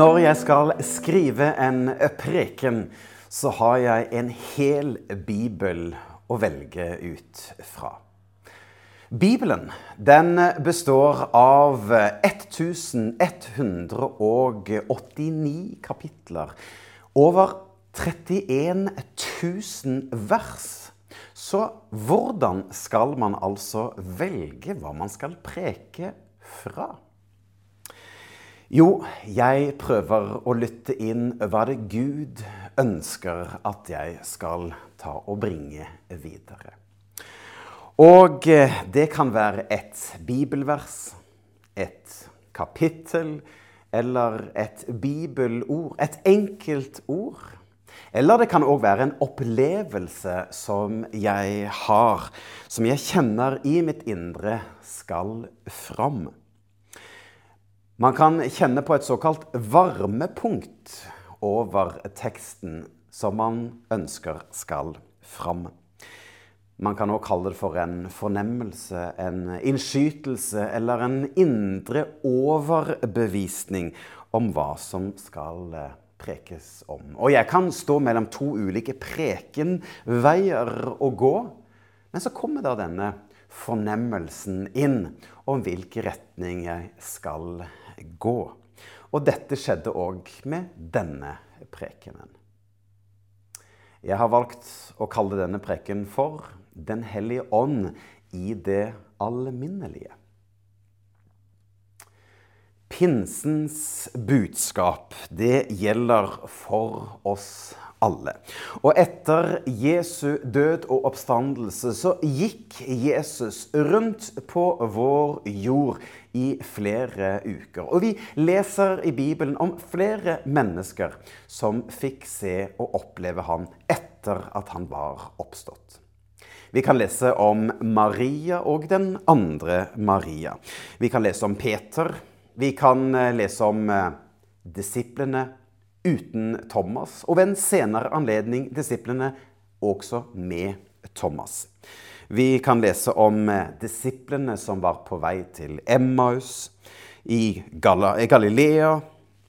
Når jeg skal skrive en preken, så har jeg en hel bibel å velge ut fra. Bibelen den består av 1189 kapitler. Over 31 000 vers. Så hvordan skal man altså velge hva man skal preke fra? Jo, jeg prøver å lytte inn hva det Gud ønsker at jeg skal ta og bringe videre. Og eh, det kan være et bibelvers, et kapittel eller et bibelord. Et enkelt ord. Eller det kan òg være en opplevelse som jeg har, som jeg kjenner i mitt indre skal fram. Man kan kjenne på et såkalt varmepunkt over teksten som man ønsker skal fram. Man kan også kalle det for en fornemmelse, en innskytelse eller en indre overbevisning om hva som skal eh, prekes om. Og jeg kan stå mellom to ulike prekenveier å gå, men så kommer da denne fornemmelsen inn om hvilken retning jeg skal gå. Og dette skjedde òg med denne prekenen. Jeg har valgt å kalle denne preken for Den hellige ånd i det alminnelige. Pinsens budskap, det gjelder for oss alle. Og etter Jesu død og oppstandelse så gikk Jesus rundt på vår jord i flere uker. Og vi leser i Bibelen om flere mennesker som fikk se og oppleve han etter at han var oppstått. Vi kan lese om Maria og den andre Maria. Vi kan lese om Peter. Vi kan eh, lese om eh, disiplene uten Thomas, og ved en senere anledning disiplene også med Thomas. Vi kan lese om eh, disiplene som var på vei til Emmaus i Galilea,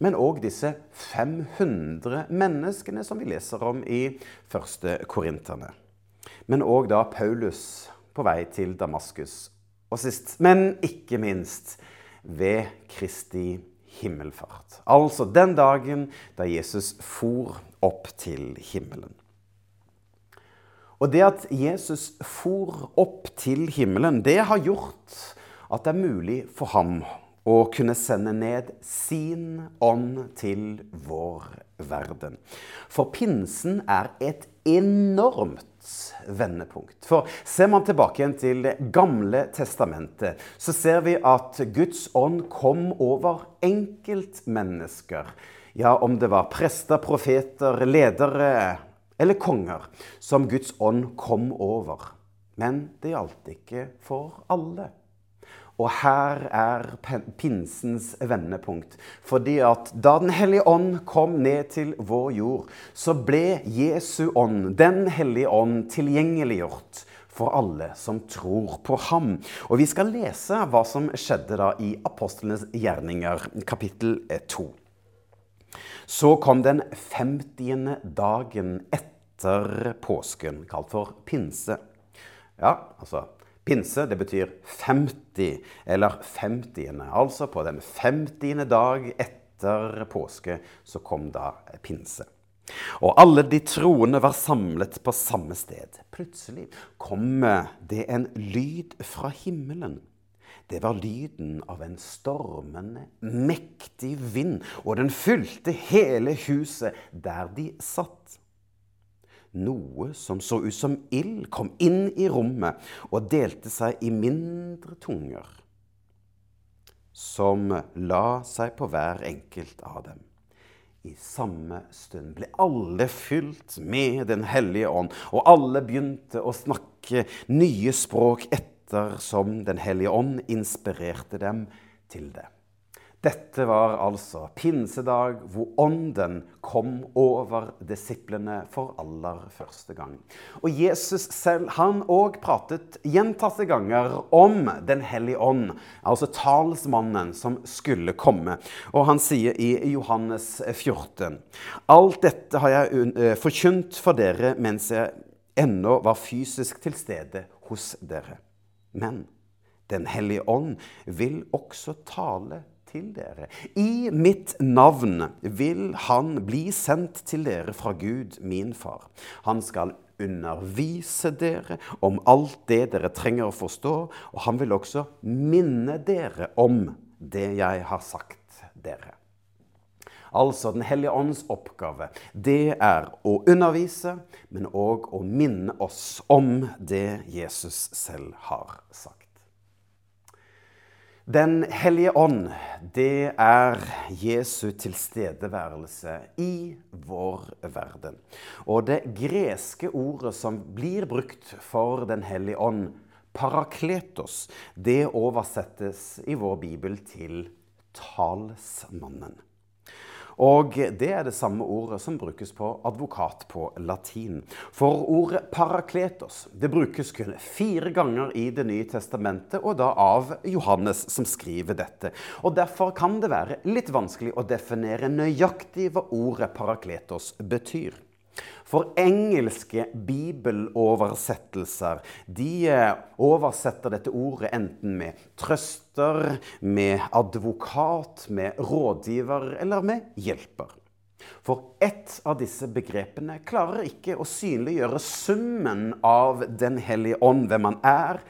men òg disse 500 menneskene som vi leser om i første Korinterne. Men òg da Paulus på vei til Damaskus. Og sist, men ikke minst, ved Kristi himmelfart. Altså den dagen da Jesus for opp til himmelen. Og det at Jesus for opp til himmelen, det har gjort at det er mulig for ham å kunne sende ned sin ånd til vår verden. For pinsen er et enormt vendepunkt. For ser man tilbake igjen til Det gamle testamentet, så ser vi at Guds ånd kom over enkeltmennesker. Ja, om det var prester, profeter, ledere eller konger som Guds ånd kom over. Men det gjaldt ikke for alle. Og her er pinsens vendepunkt. Fordi at da Den hellige ånd kom ned til vår jord, så ble Jesu ånd, Den hellige ånd, tilgjengeliggjort for alle som tror på ham. Og vi skal lese hva som skjedde da i Apostlenes gjerninger, kapittel 2. Så kom den 50. dagen etter påsken, kalt for pinse. Ja, altså Pinse det betyr 50, eller 50. Altså på den 50. dag etter påske så kom da pinse. Og alle de troende var samlet på samme sted. Plutselig kom det en lyd fra himmelen. Det var lyden av en stormende, mektig vind, og den fylte hele huset der de satt. Noe som så ut som ild, kom inn i rommet og delte seg i mindre tunger, som la seg på hver enkelt av dem. I samme stund ble alle fylt med Den hellige ånd, og alle begynte å snakke nye språk etter som Den hellige ånd inspirerte dem til det. Dette var altså pinsedag hvor Ånden kom over disiplene for aller første gang. Og Jesus selv han òg pratet gjentatte ganger om Den hellige ånd, altså talsmannen som skulle komme. Og han sier i Johannes 14.: Alt dette har jeg eh, forkynt for dere mens jeg ennå var fysisk til stede hos dere. Men Den hellige ånd vil også tale til dere. I mitt navn vil han bli sendt til dere fra Gud, min far. Han skal undervise dere om alt det dere trenger å forstå, og han vil også minne dere om det jeg har sagt dere. Altså Den hellige ånds oppgave, det er å undervise, men òg å minne oss om det Jesus selv har sagt. Den hellige ånd, det er Jesu tilstedeværelse i vår verden. Og det greske ordet som blir brukt for Den hellige ånd, parakletos, det oversettes i vår bibel til talsmannen. Og det er det samme ordet som brukes på advokat på latin. For ordet parakletos det brukes kun fire ganger i Det nye testamentet, og da av Johannes, som skriver dette. Og Derfor kan det være litt vanskelig å definere nøyaktig hva ordet parakletos betyr. For engelske bibeloversettelser de eh, oversetter dette ordet enten med trøster, med advokat, med rådgiver eller med hjelper. For ett av disse begrepene klarer ikke å synliggjøre summen av Den hellige ånd, hvem han er,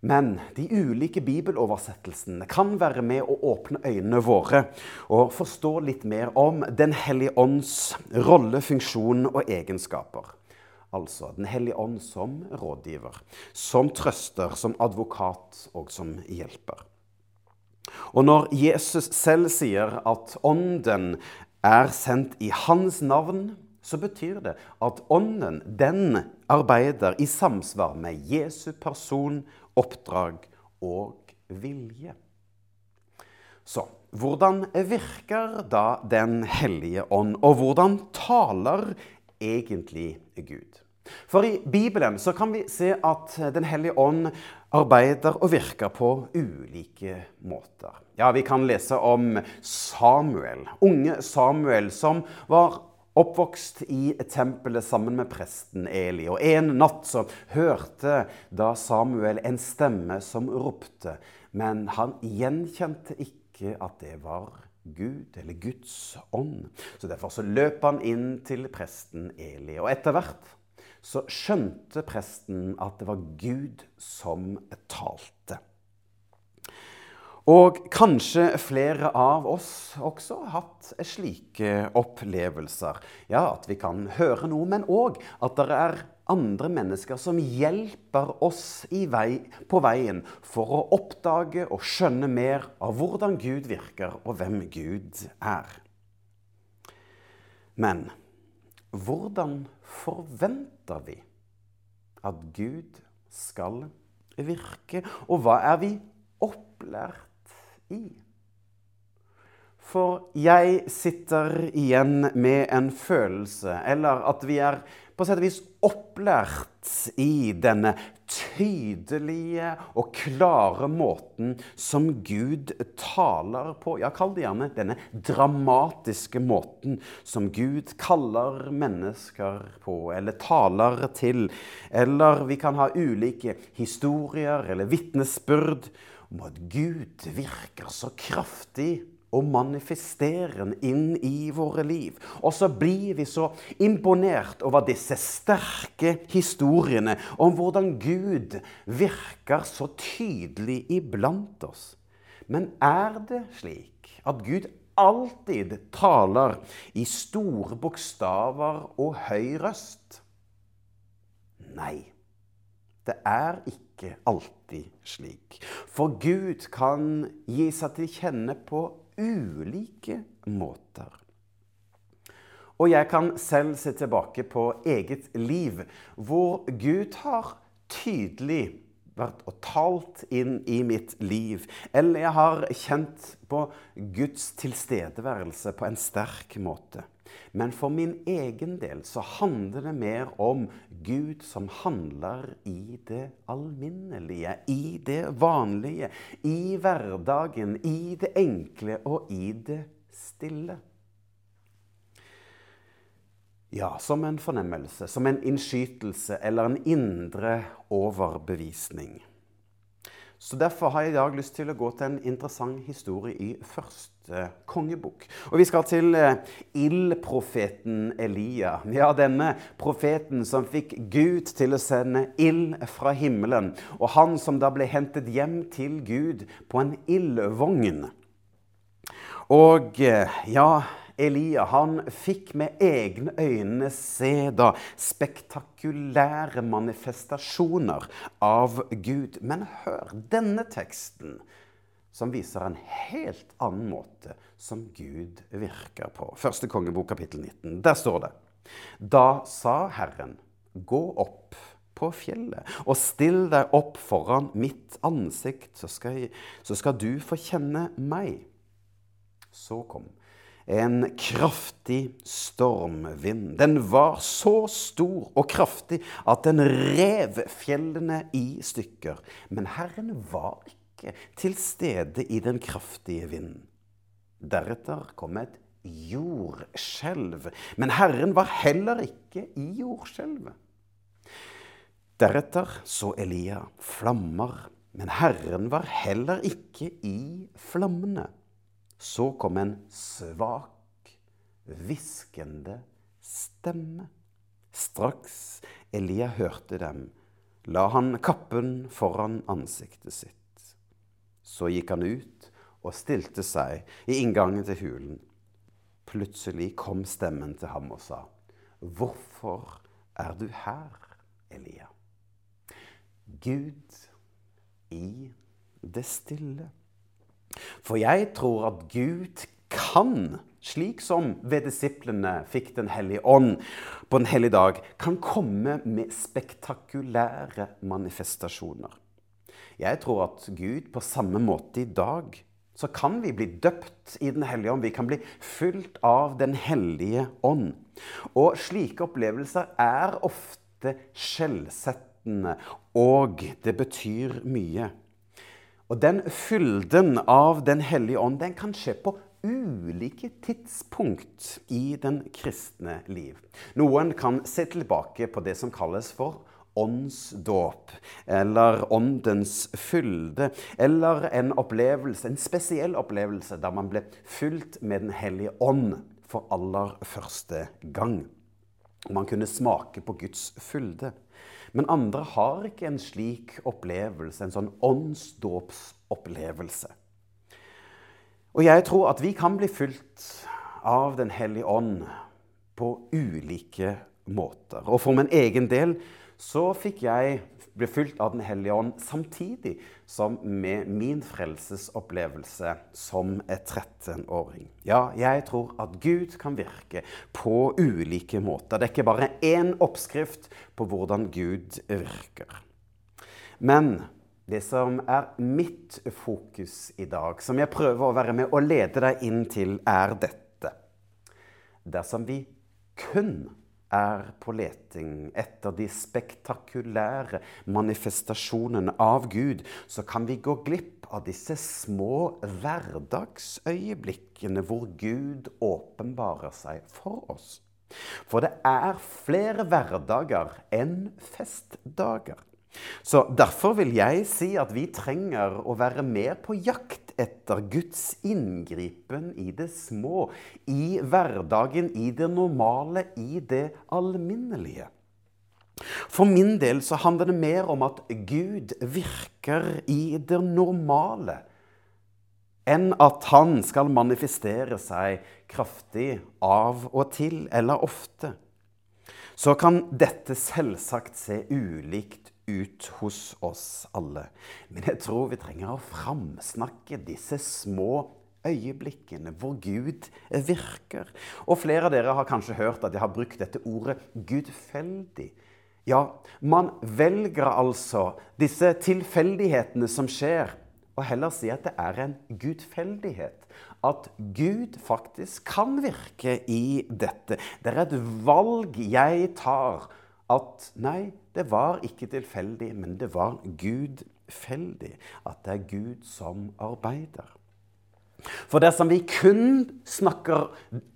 men de ulike bibeloversettelsene kan være med å åpne øynene våre og forstå litt mer om Den hellige ånds rolle, funksjon og egenskaper. Altså Den hellige ånd som rådgiver, som trøster, som advokat og som hjelper. Og når Jesus selv sier at Ånden er sendt i hans navn, så betyr det at Ånden den arbeider i samsvar med Jesu person oppdrag og vilje. Så hvordan virker da Den hellige ånd, og hvordan taler egentlig Gud? For i Bibelen så kan vi se at Den hellige ånd arbeider og virker på ulike måter. Ja, Vi kan lese om Samuel, unge Samuel, som var oppvokst i tempelet sammen med presten Eli. Og en natt så hørte da Samuel en stemme som ropte, men han gjenkjente ikke at det var Gud eller Guds ånd. Så Derfor så løp han inn til presten Eli. Og etter hvert så skjønte presten at det var Gud som talte. Og kanskje flere av oss også har hatt slike opplevelser. Ja, at vi kan høre noe, men òg at det er andre mennesker som hjelper oss vei, på veien for å oppdage og skjønne mer av hvordan Gud virker, og hvem Gud er. Men hvordan forventer vi at Gud skal virke? Og hva er vi opplært i. For jeg sitter igjen med en følelse, eller at vi er på sett og vis opplært i denne tydelige og klare måten som Gud taler på. Ja, kall det gjerne denne dramatiske måten som Gud kaller mennesker på, eller taler til. Eller vi kan ha ulike historier eller vitnesbyrd om at Gud virker så kraftig og manifesterende inn i våre liv. Og så blir vi så imponert over disse sterke historiene om hvordan Gud virker så tydelig iblant oss. Men er det slik at Gud alltid taler i store bokstaver og høy røst? Nei, det er ikke ikke alltid slik. For Gud kan gi seg til kjenne på ulike måter. Og jeg kan selv se tilbake på eget liv, hvor Gud har tydelig vært og talt inn i mitt liv. Eller jeg har kjent på Guds tilstedeværelse på en sterk måte. Men for min egen del så handler det mer om Gud som handler i det alminnelige, i det vanlige, i hverdagen, i det enkle og i det stille. Ja, som en fornemmelse, som en innskytelse eller en indre overbevisning. Så Derfor har jeg i dag lyst til å gå til en interessant historie i første kongebok. Og Vi skal til eh, ildprofeten Elia. Ja, denne profeten som fikk Gud til å sende ild fra himmelen. Og han som da ble hentet hjem til Gud på en ildvogn. Og eh, ja Elia han fikk med egne øyne se da spektakulære manifestasjoner av Gud. Men hør denne teksten, som viser en helt annen måte som Gud virker på. Første kongebok, kapittel 19. Der står det Da sa Herren, gå opp på fjellet og still deg opp foran mitt ansikt, så skal, jeg, så skal du få kjenne meg. Så kom en kraftig stormvind. Den var så stor og kraftig at den rev fjellene i stykker. Men Herren var ikke til stede i den kraftige vinden. Deretter kom et jordskjelv. Men Herren var heller ikke i jordskjelvet. Deretter så Elia flammer, men Herren var heller ikke i flammene. Så kom en svak, hviskende stemme. Straks Elia hørte dem, la han kappen foran ansiktet sitt. Så gikk han ut og stilte seg i inngangen til hulen. Plutselig kom stemmen til ham og sa, 'Hvorfor er du her, Elia?' Gud i det stille. For jeg tror at Gud kan, slik som ved disiplene fikk Den hellige ånd på en hellig dag, kan komme med spektakulære manifestasjoner. Jeg tror at Gud på samme måte i dag så kan vi bli døpt i Den hellige ånd. Vi kan bli fylt av Den hellige ånd. Og slike opplevelser er ofte skjellsettende, og det betyr mye. Og den fylden av Den hellige ånd den kan skje på ulike tidspunkt i den kristne liv. Noen kan se tilbake på det som kalles for åndsdåp, eller åndens fylde, eller en opplevelse, en spesiell opplevelse da man ble fylt med Den hellige ånd for aller første gang. Man kunne smake på Guds fylde. Men andre har ikke en slik opplevelse, en sånn åndsdåpsopplevelse. Og jeg tror at vi kan bli fulgt av Den hellige ånd på ulike måter. Og for min egen del så fikk jeg bli fylt av Den hellige ånd samtidig som med min frelsesopplevelse som et 13-åring. Ja, jeg tror at Gud kan virke på ulike måter. Det er ikke bare én oppskrift på hvordan Gud virker. Men det som er mitt fokus i dag, som jeg prøver å være med og lede deg inn til, er dette. Dersom vi kun er på leting etter de spektakulære manifestasjonene av Gud, så kan vi gå glipp av disse små hverdagsøyeblikkene hvor Gud åpenbarer seg for oss. For det er flere hverdager enn festdager. Så Derfor vil jeg si at vi trenger å være mer på jakt etter Guds inngripen i det små, i hverdagen, i det normale, i det alminnelige. For min del så handler det mer om at Gud virker i det normale, enn at han skal manifestere seg kraftig av og til eller ofte. Så kan dette selvsagt se ulikt ut hos oss alle. Men jeg tror vi trenger å framsnakke disse små øyeblikkene hvor Gud virker. Og flere av dere har kanskje hørt at jeg har brukt dette ordet gudfeldig Ja, man velger altså disse tilfeldighetene som skjer, og heller si at det er en gudfeldighet. At Gud faktisk kan virke i dette. Det er et valg jeg tar. At nei, det var ikke tilfeldig, men det var gudfeldig. At det er Gud som arbeider. For dersom vi kun snakker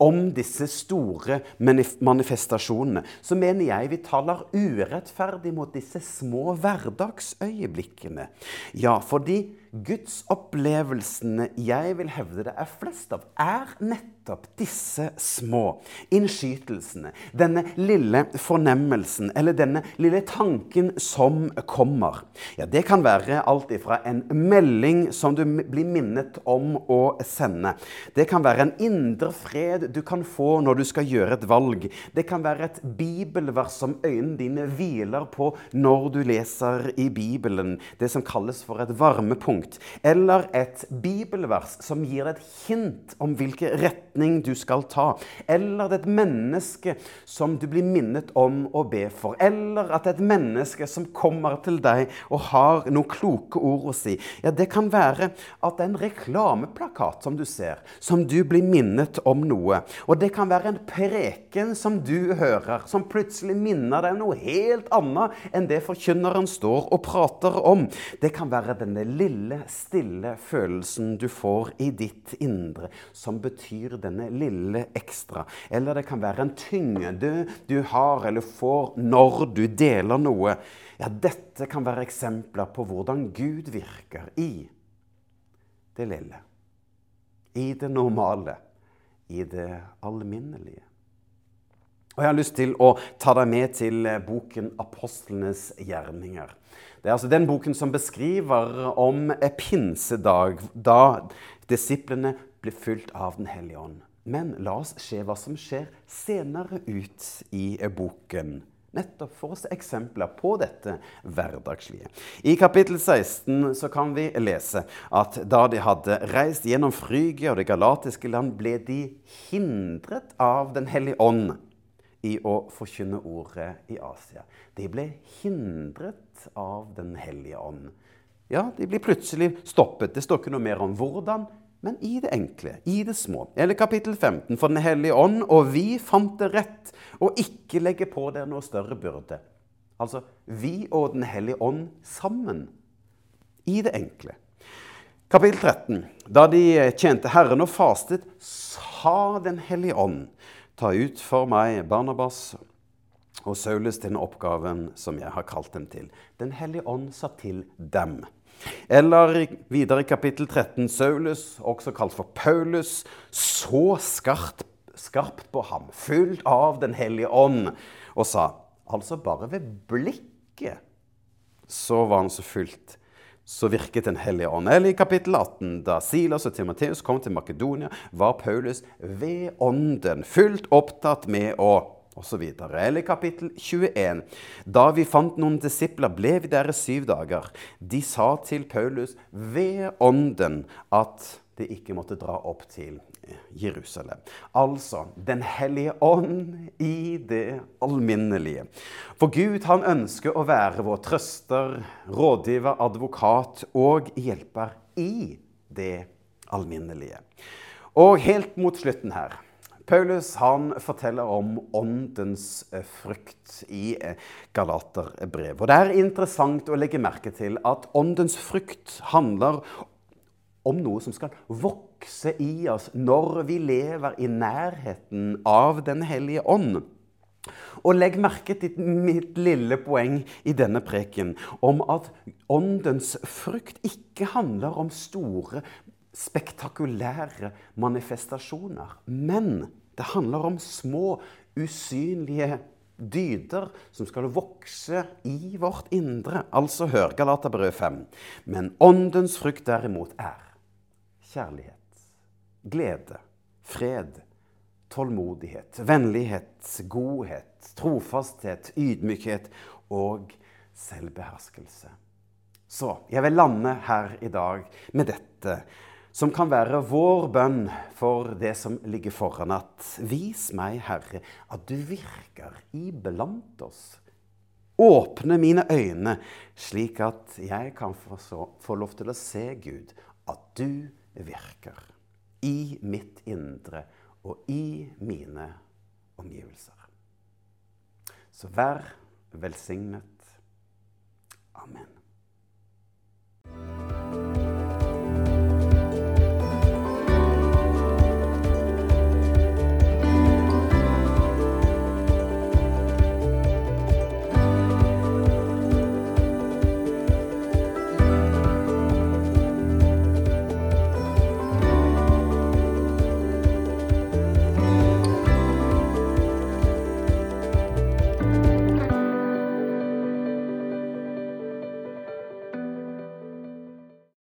om disse store manifestasjonene, så mener jeg vi taler urettferdig mot disse små hverdagsøyeblikkene. Ja, fordi gudsopplevelsene jeg vil hevde det er flest av, er nettopp disse små innskytelsene. Denne lille fornemmelsen, eller denne lille tanken som kommer. Ja, Det kan være alt ifra en melding som du blir minnet om å sende. Det kan være en indre fred du kan få når du skal gjøre et valg. Det kan være et bibelvers som øynene dine hviler på når du leser i Bibelen. Det som kalles for et varmepunkt punkt, eller et bibelvers som gir deg et hint om hvilken retning du skal ta, eller et menneske som du blir minnet om å be for, eller at et menneske som kommer til deg og har noen kloke ord å si. Ja, det kan være at det er en reklameplakat som du ser, som du blir minnet om noe. Og det kan være en preken som du hører, som plutselig minner deg noe helt annet enn det forkynneren står og prater om. Det kan være denne lille lille, stille følelsen du får i ditt indre, som betyr denne lille ekstra. Eller det kan være en tyngde du har eller får når du deler noe. Ja, dette kan være eksempler på hvordan Gud virker i det lille. I det normale. I det alminnelige. Og Jeg har lyst til å ta deg med til boken 'Apostlenes gjerninger'. Det er altså den boken som beskriver om pinsedag, da disiplene ble fulgt av Den hellige ånd. Men la oss se hva som skjer senere ut i boken. Nettopp for å se eksempler på dette hverdagslige. I kapittel 16 så kan vi lese at da de hadde reist gjennom Frygia og det galatiske land, ble de hindret av Den hellige ånd i å forkynne ordet i Asia. De ble hindret av Den hellige ånd. Ja, de blir plutselig stoppet. Det står ikke noe mer om hvordan, men i det enkle, i det små. Eller kapittel 15, for Den hellige ånd, og vi fant det rett å ikke legge på dere noe større byrde. Altså vi og Den hellige ånd sammen. I det enkle. Kapittel 13. Da de tjente Herren og fastet, sa Den hellige ånd Ta ut for meg Barnabas og Saulus til den oppgaven som jeg har kalt dem til. Den hellige ånd sa til dem. Eller videre i kapittel 13. Saulus, også kalt for Paulus, så skarpt, skarpt på ham, fullt av Den hellige ånd, og sa Altså, bare ved blikket så var han så fullt så virket Den hellige ånd. Eller i kapittel 18, da Silas og Timoteus kom til Makedonia, var Paulus ved ånden fullt opptatt med å og så videre. Eller kapittel 21. Da vi fant noen disipler, ble vi der i syv dager. De sa til Paulus ved ånden at de ikke måtte dra opp til Jerusalem. Altså Den hellige ånd i det alminnelige. For Gud han ønsker å være vår trøster, rådgiver, advokat og hjelper i det alminnelige. Og helt mot slutten her Paulus han forteller om åndens eh, frukt i eh, Galaterbrevet. Og Det er interessant å legge merke til at åndens frukt handler om noe som skal vokse i oss når vi lever i nærheten av Den hellige ånd. Og legg merke til mitt lille poeng i denne preken om at åndens frukt ikke handler om store, spektakulære manifestasjoner. Men det handler om små, usynlige dyder som skal vokse i vårt indre. Altså hør Galaterbrød 5. Men åndens frukt derimot er kjærlighet, glede, fred, tålmodighet, vennlighet, godhet, trofasthet, ydmykhet og selvbeherskelse. Så jeg vil lande her i dag med dette, som kan være vår bønn for det som ligger foran. At vis meg, Herre, at du virker iblant oss Åpne mine øyne, slik at jeg kan få, lov til å se, Gud, at du virker i mitt indre og i mine omgivelser. Så vær velsignet. Amen.